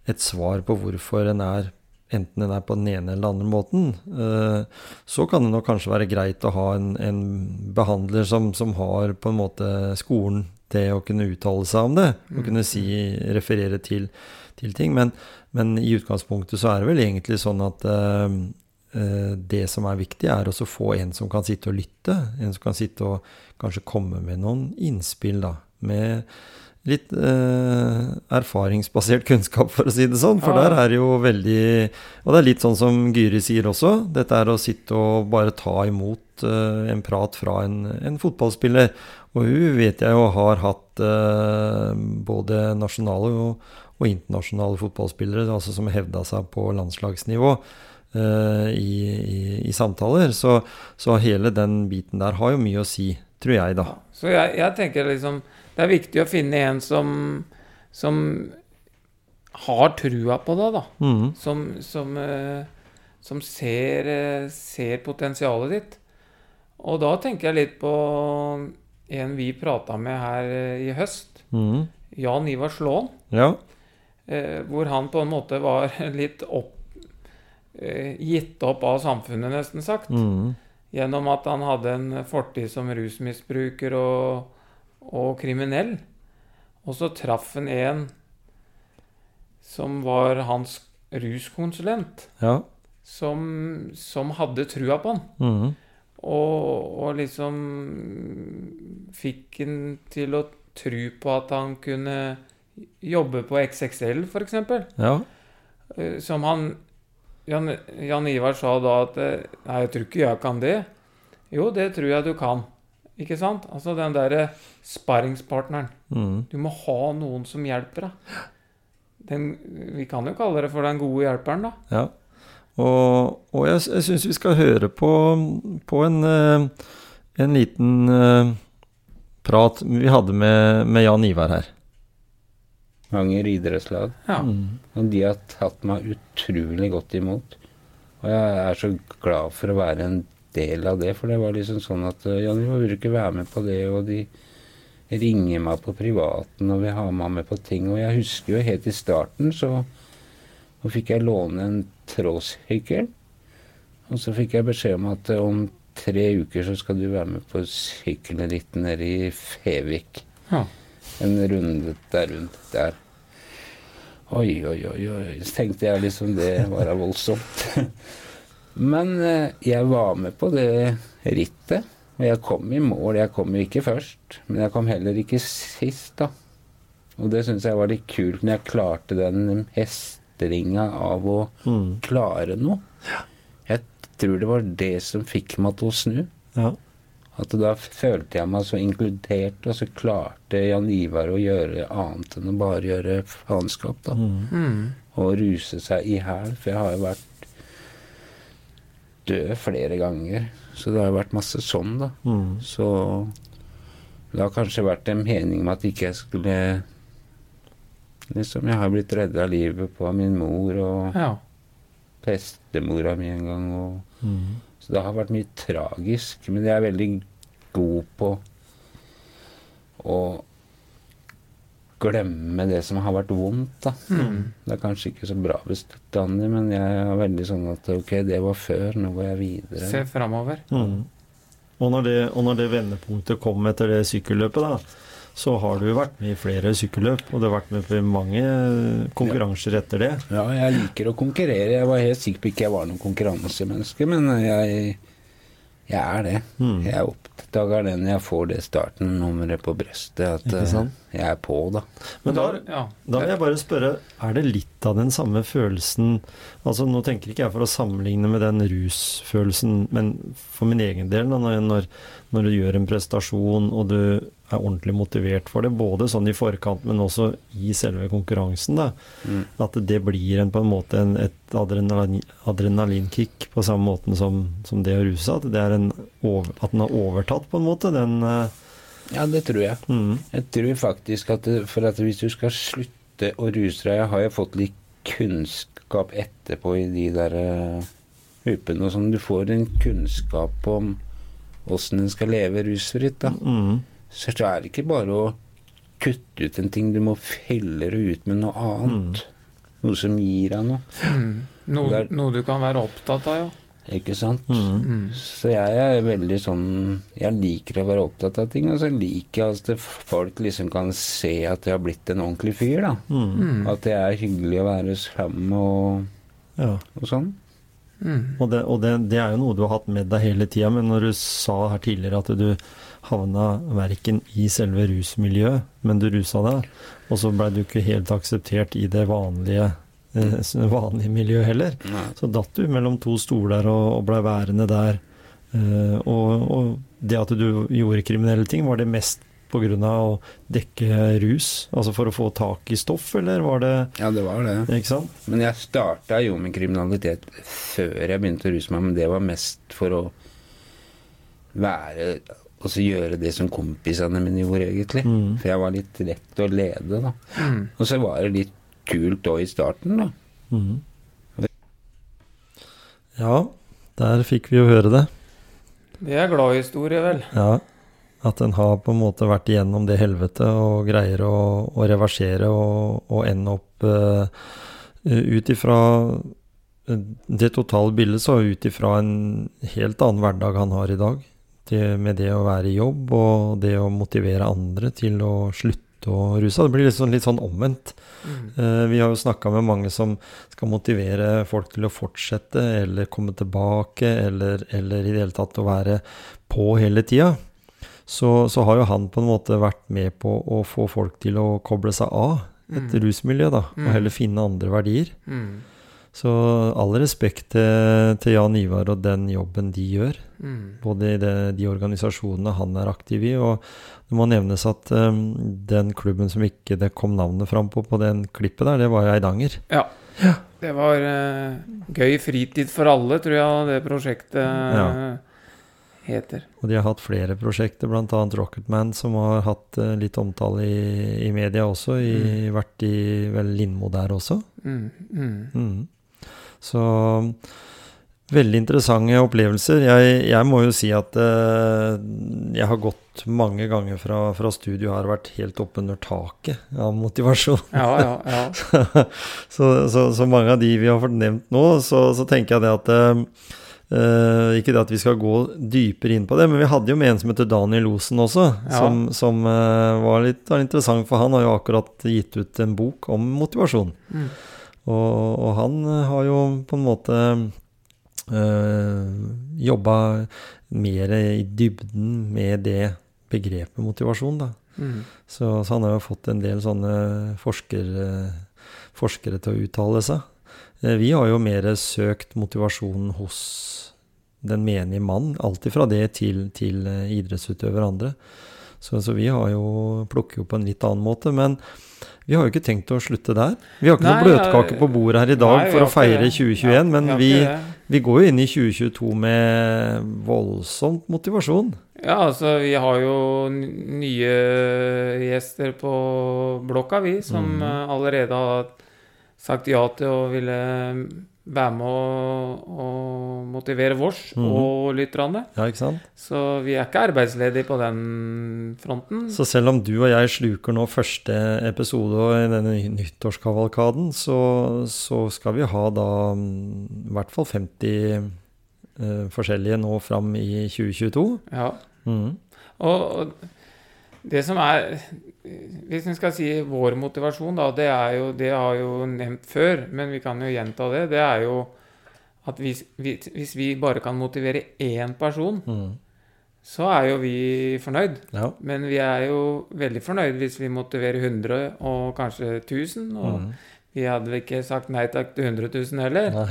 et svar på hvorfor en er enten den er på den ene eller den andre måten, eh, så kan det nok kanskje være greit å ha en, en behandler som, som har på en måte skolen til å kunne uttale seg om det, og kunne si, referere til, til ting. Men, men i utgangspunktet så er det vel egentlig sånn at uh, det som er viktig, er å få en som kan sitte og lytte. En som kan sitte og kanskje komme med noen innspill, da. Med litt eh, erfaringsbasert kunnskap, for å si det sånn. For Ja. der er det jo veldig Og det er litt sånn som Gyri sier også. Dette er å sitte og bare ta imot eh, en prat fra en, en fotballspiller. Og hun vet jeg jo har hatt eh, både nasjonale og, og internasjonale fotballspillere altså som hevda seg på landslagsnivå eh, i, i, i samtaler. Så, så hele den biten der har jo mye å si, tror jeg, da. Så jeg, jeg tenker liksom Det er viktig å finne en som, som har trua på det, da. Mm. Som, som, eh, som ser, eh, ser potensialet ditt. Og da tenker jeg litt på en vi prata med her eh, i høst. Mm. Jan Ivar Slåen. Ja. Eh, hvor han på en måte var *laughs* litt opp, eh, gitt opp av samfunnet, nesten sagt. Mm. Gjennom at han hadde en fortid som rusmisbruker og, og kriminell. Og så traff han en som var hans ruskonsulent, Ja. som, som hadde trua på han. Mhm. Og, og liksom fikk han til å tro på at han kunne jobbe på XXL, f.eks. Ja. Eh, Som han Jan, Jan Ivar sa da at eh, Nei, jeg tror ikke jeg kan det. Jo, det tror jeg du kan. Ikke sant? Altså den derre sparringspartneren. Mm. Du må ha noen som hjelper deg. Den, vi kan jo kalle det for den gode hjelperen, da. Ja. Og, og jeg, jeg syns vi skal høre på, på en, eh, en liten eh, prat vi hadde med, med Jan Ivar her. Manger idrettslag. Ja. Og de har tatt meg utrolig godt imot. Og jeg er så glad for å være en del av det, for det var liksom sånn at ja, du burde ikke være med på det, og de ringer meg på privaten og vil ha meg med på ting. Og jeg husker jo helt i starten så, så fikk jeg låne en trådsykkel. Og så fikk jeg beskjed om at eh, om tre uker så skal du være med på sykkelritt nede i Fevik. Ja. En runde der rundt der. Oi, oi, oi, oi. Så tenkte jeg liksom det var da voldsomt. *laughs* Men eh, jeg var med på det rittet. Og jeg kom i mål. Jeg kom jo ikke først, men jeg kom heller ikke sist, da. Og det syns jeg var litt kult når jeg klarte den hestringa av å Mm. klare noe. Jeg tror det var det som fikk meg til å snu. Ja. At da følte jeg meg så inkludert, og så klarte Jan Ivar å gjøre annet enn å bare gjøre faenskap, da. Mm. Og ruse seg i hæl. For jeg har jo vært død flere ganger. Så det har vært masse sånn, da. Mm. Så det har kanskje vært en mening med at ikke jeg skulle Liksom, jeg har blitt redda livet på av min mor og ja. bestemora mi en gang. og Mm. Så det har vært mye tragisk, men jeg er veldig god på å glemme det som har vært vondt, da. Mm. Det er kanskje ikke så bra bestandig, men jeg er veldig sånn at ok, det var før, nå går jeg videre. Se framover. Mm. Og, når det, og når det vendepunktet kom etter det sykkelløpet, da, så har du vært med i flere sykkelløp, og du har vært med på mange konkurranser etter det. Ja, jeg liker å konkurrere. Jeg var helt sikker på ikke jeg var noen konkurransemenneske, men jeg, jeg er det. Mm. Jeg oppdager det når jeg får det starten-nummeret på brystet, at eh, jeg er på, da. Men da, ja. da vil jeg bare spørre, er det litt av den samme følelsen Altså, nå tenker ikke jeg for å sammenligne med den rusfølelsen, men for min egen del, da, når, når, når du gjør en prestasjon og du er ordentlig motivert for det, både sånn i forkant, men også i selve konkurransen, da, Mm. at det blir en, på en måte en, et adrenalin, adrenalinkick på samme måten som, som det å ruse seg, at, det er en over, at den har overtatt på en måte, den eh, Ja, det tror jeg. mm, Jeg tror faktisk at, det, for at hvis du skal slutte å ruse deg Jeg har jo fått litt kunnskap etterpå i de der uh, huppene og sånn. Du får en kunnskap om åssen en skal leve rusfritt, da. mm, Så det er det ikke bare å kutte ut en ting, du må felle det ut med noe annet. Noe som gir deg noe. Mm. Noe, Det er- noe du kan være opptatt av, ja. Ikke sant? mm, Mm. Så jeg er veldig sånn Jeg liker å være opptatt av ting, og så liker jeg at folk liksom kan se at jeg har blitt en ordentlig fyr, da. mm, Mm. At det er hyggelig å være sammen og, ja. og sånn. Mm. Og, det, og det, det er jo noe du har hatt med deg hele tida, men når du sa her tidligere at du havna verken i selve rusmiljøet, men du rusa deg, og så blei du ikke helt akseptert i det vanlige, eh, vanlige miljøet heller, Nei. så datt du mellom to stoler og, og blei værende der. Eh, og, og det at du gjorde kriminelle ting, var det mest pga. å dekke rus? Altså for å få tak i stoff, eller var det Ja, det var det. Ikke sant? Men jeg starta jo med kriminalitet før jeg begynte å ruse meg, men det var mest for å være Og så gjøre det som kompisene mine gjorde, egentlig. Mm. For jeg var litt lett å lede, da. Mm. Og så var det litt kult òg i starten, da. Mm. Ja, der fikk vi jo høre det. Det er glad historie, vel. Ja, at en har på en måte vært igjennom det helvete og greier å, å reversere og, og ende opp uh, ut ifra eh, det totale bildet, så ut ifra en helt annen hverdag han har i dag. Det, med det å være i jobb og det å motivere andre til å slutte å ruse seg. Det blir sånn, litt sånn omvendt. Mm. Eh, Vi har jo snakka med mange som skal motivere folk til å fortsette eller komme tilbake, eller, eller i det hele tatt å være på hele tida. Så, så har jo han på en måte vært med på å få folk til å koble seg av et Mm. rusmiljø, da, Mm. og heller finne andre verdier. Mm. Så all respekt til, til Jan Ivar og den jobben de gjør, Mm. både i det, de organisasjonene han er aktiv i. Og det må nevnes at um, den klubben som ikke det kom navnet fram på på den klippet der, det var Eidanger. Ja. Det var uh, gøy fritid for alle, tror jeg det prosjektet Ja. heter. Og de har hatt flere prosjekter, bl.a. Rocketman, som har hatt uh, litt omtale i, i media også. I, Vært i vel Lindmo der også. Mm. Mm. Så veldig interessante opplevelser. Jeg, jeg må jo si at eh, jeg har gått mange ganger fra, fra studio her og vært helt oppunder taket av motivasjon. Ja, ja, ja. *laughs* så, så, så mange av de vi har fått nevnt nå, så, så tenker jeg det at eh, Uh, ikke det at vi skal gå dypere inn på det, men vi hadde jo med en som heter Daniel Osen også, Ja. som, som uh, var litt var interessant, for han har jo akkurat gitt ut en bok om motivasjon. Mm. Og, og han eh, har jo på en måte øh, jobba mer i dybden med det begrepet motivasjon, da. Mm. Så, så han har jo fått en del sånne forsker, forskere til å uttale seg. Eh, Vi har jo mer søkt motivasjon hos den menige mann, alltid fra det til, til eh, idrettsutøvere og andre. Så, så vi har jo, plukker jo på en litt annen måte. Men vi har jo ikke tenkt å slutte der. Vi har ikke Nei, noe bløtkake på bordet her i dag Nei, for å feire 2021, Ja, men vi, vi går jo inn i 2022 med voldsomt motivasjon. Ja, altså vi har jo nye gjester på blokka, vi, som eh, allerede har sagt ja til å ville være med å, å motivere vårs Mhm. og lytterne. Ja, ikke sant? Så vi er ikke arbeidsledige på den fronten. Så selv om du og jeg sluker nå første episode i denne nyttårskavalkaden, så, så skal vi ha da mm, i hvert fall 50 uh, forskjellige nå fram i 2022. Ja. Mm -hmm. og det som er Hvis vi skal si vår motivasjon, da, det er jo Det har jeg jo nevnt før, men vi kan jo gjenta det. Det er jo at hvis, hvis, vi bare kan motivere én person, mm. så er jo vi fornøyd. Ja. Men vi er jo veldig fornøyd hvis vi motiverer 100 og kanskje 1000. Og mm. vi hadde vel ikke sagt nei takk til 100 000 heller. *laughs*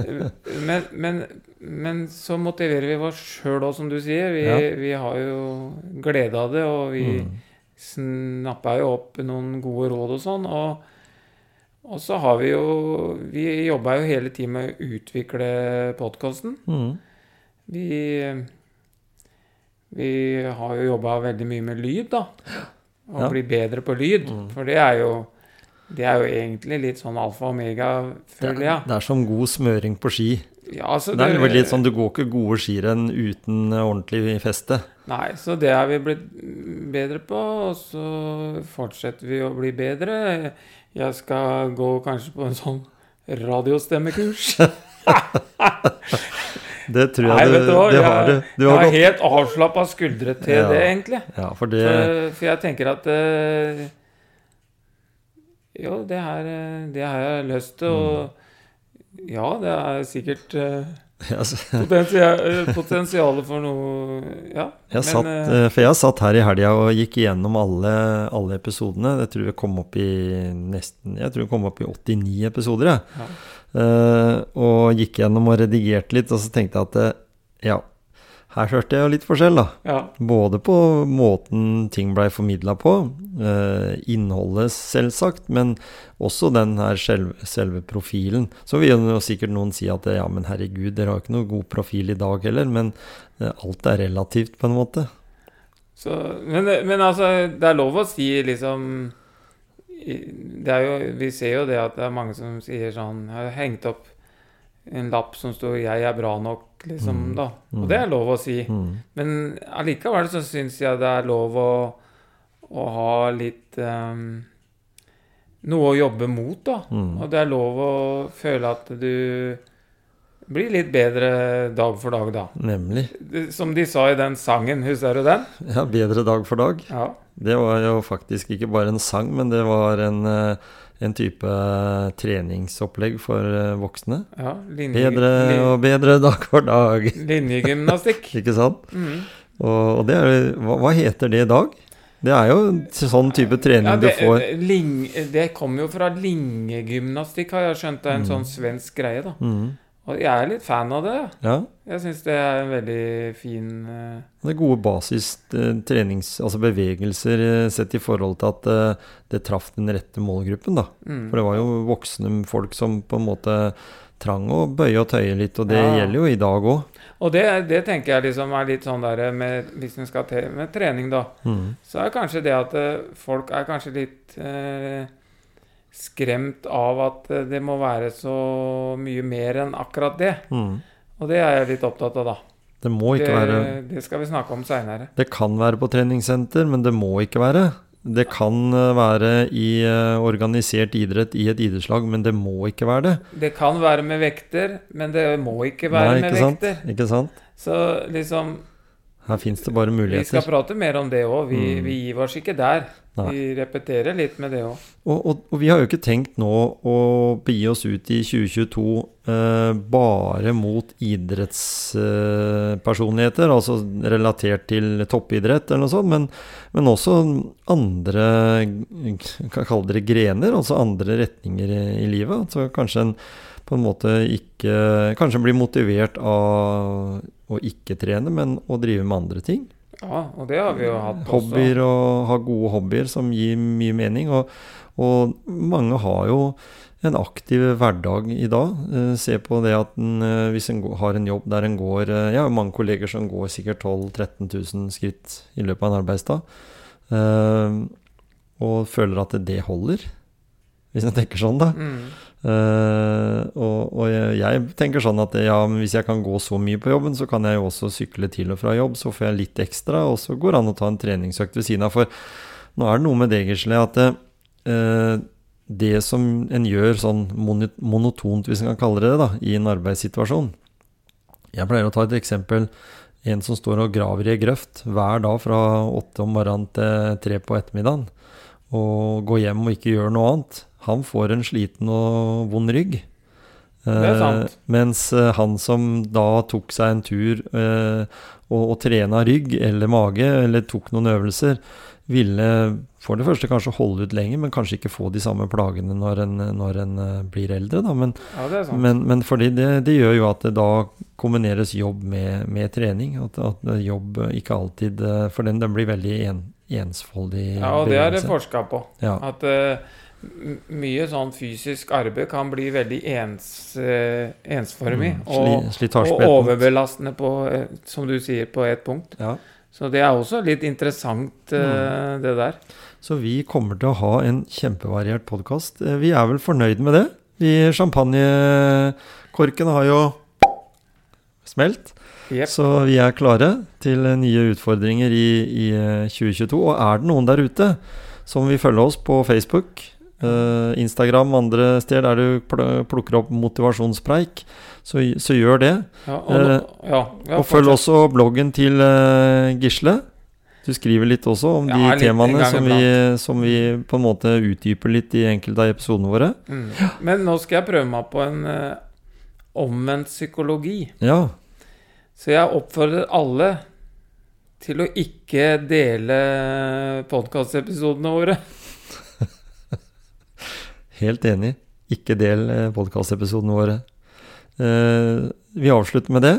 Men, men, men så motiverer vi oss sjøl òg, som du sier. Vi, Ja. vi har jo glede av det, og vi Mhm. Snapper jo opp noen gode råd og sånn. Og, og så har vi jo Vi jobba jo hele tiden med å utvikle podkasten. Mm. Vi, vi har jo jobba veldig mye med lyd, da. Og Ja. bli bedre på lyd. Mm. For det er jo det er jo egentlig litt sånn alfa og omega, Det, føler jeg. det er som god smøring på ski. Ja, altså, Det er jo litt sånn, Du går ikke gode skirenn uten ordentlig feste. Nei, så det har vi blitt bedre på, og så fortsetter vi å bli bedre. Jeg skal gå kanskje på en sånn radiostemmekurs. *laughs* Det tror jeg Nei, du, du hva? det har du. Du jeg har har helt avslappa skuldre til Ja. det, egentlig. Ja, for det For, for jeg tenker at uh, Jo, det her, eh, det har jeg lyst til, og ja, det er sikkert eh, *laughs* potensialet for noe Ja. Jeg satt, eh, eh, for jeg satt her i helga og gikk igjennom alle, alle episodene. Jeg tror vi kom opp i nesten Jeg tror vi kom opp i 89 episoder. Ja. Uh, og gikk gjennom og redigerte litt, og så tenkte jeg at eh, ja, her hørte jeg jo litt forskjell, da. ja. Både på måten ting blei formidla på, eh, innholdet selvsagt, men også den her selve, selve profilen. Så vil jo sikkert noen si at ja, men herregud, dere har ikke noe god profil i dag heller, men eh, alt er relativt på en måte. Så, men, men altså, det er lov å si liksom det er jo, Vi ser jo det at det er mange som sier sånn Jeg har hengt opp en lapp som står 'Jeg er bra nok', liksom, Mm. da. Mm. Og det er lov å si. Mm. Men allikevel så syns jeg det er lov å, å ha litt um, Noe å jobbe mot, da. Mm. Og det er lov å føle at du blir litt bedre dag for dag, da. Nemlig. Som de sa i den sangen, husker du den? Ja, bedre dag for dag. Ja. Det var jo faktisk ikke bare en sang, men det var en, eh, en type treningsopplegg for eh, voksne. ja linje, Bedre og bedre dag for dag. Linjegymnastikk. *laughs* Ikke sant? Mm. Og, og det er, hva, hva heter det i dag? Det er jo sånn type trening Ja, det, du får. ling, det kommer jo fra linjegymnastikk, har jeg skjønt. Det er en sånn svensk greie, da. Mhm. Og jeg er litt fan av det. Ja. Jeg syns det er en veldig fin uh... Det er gode basis Uh. Altså bevegelser uh, sett i forhold til at eh, det traff den rette målgruppen, da. mm. For det var jo voksne folk som på en måte trang å bøye og tøye litt, og det Ja. gjelder jo i dag òg. Og det, det tenker jeg liksom er litt sånn der med Hvis vi skal til med trening, da, Mm. så er kanskje det at eh, folk er kanskje litt eh, skremt av at eh, det må være så mye mer enn akkurat det. Mm. Og det er jeg litt opptatt av, da. Det må ikke det, være det skal vi snakke om seinere. Det kan være på treningssenter, men det må ikke være. Det kan eh, være i eh, organisert idrett i et idrettslag, men det må ikke være det. Det kan være med vekter, men det må ikke være Nei, med ikke sant? vekter. Ikke sant? Så liksom Her fins det bare muligheter. Vi skal prate mer om det òg. Vi, Mm. vi gir oss ikke der. Nei. Vi repeterer litt med det òg. Og, og, og vi har jo ikke tenkt nå å begi oss ut i 2022 eh, bare mot idrettspersonligheter, altså relatert til toppidrett eller noe sånt, men, men også andre kan kalle det grener, altså andre retninger i, i livet. Altså kanskje en på en måte ikke Kanskje blir motivert av å ikke trene, men å drive med andre ting. Ja, og det har vi jo hatt også. Hobbyer og ha gode hobbyer som gir mye mening. Og, og mange har jo en aktiv hverdag i dag. Eh, se på det at en, eh, hvis en har en jobb der en går eh, Jeg har mange kolleger som går sikkert 12 000-13 000 skritt i løpet av en arbeidsdag. Og føler at det holder, hvis en tenker sånn, da. Mm. Eh, og og jeg tenker sånn at ja, men hvis jeg kan gå så mye på jobben, så kan jeg jo også sykle til og fra jobb, så får jeg litt ekstra, og så går det an å ta en treningsøkt ved siden av. For nå er det noe med det, Gisle, at uh, det som en gjør sånn monotont, hvis en kan kalle det det, da, i en arbeidssituasjon Jeg pleier å ta et eksempel. En som står og graver i ei grøft hver dag fra åtte om morgenen til tre på ettermiddagen, og går hjem og ikke gjør noe annet, han får en sliten og vond rygg. Eh, mens eh, han som da tok seg en tur eh, og, og trena rygg eller mage, eller tok noen øvelser, ville for det første kanskje holde ut lenger, men kanskje ikke få de samme plagene når en, når en eh, blir eldre. Da. Men, Ja, men, men fordi det, det gjør jo at det da kombineres jobb med, med trening. At, at jobb ikke alltid eh, For den, den blir veldig en, ensfoldig. ja, og det er det forska på. Ja. At m- mye sånn fysisk arbeid kan bli veldig ens, eh, ensformig. Mm, sli- og overbelastende på, eh, som du sier, på ett punkt. Ja. Så det er også litt interessant, eh, Mm. det der. Så vi kommer til å ha en kjempevariert podkast. Vi er vel fornøyd med det. Vi Champagnekorken har jo smelt. Yep. Så vi er klare til nye utfordringer i, i eh, 2022. Og er det noen der ute som vil følge oss på Facebook, eh, Instagram, andre steder der du plukker opp motivasjonspreik, så, så gjør det. Ja, og, nå- ja, ja, Og følg også bloggen til uh, Gisle. Du skriver litt også om de temaene som vi, som vi på en måte utdyper litt i enkelte av episodene våre. Mm. Men nå skal jeg prøve meg på en uh, omvendt psykologi. Ja, Så jeg oppfordrer alle til å ikke dele podkastepisodene våre. Helt enig. Ikke del podkastepisodene våre. Eh, vi avslutter med det.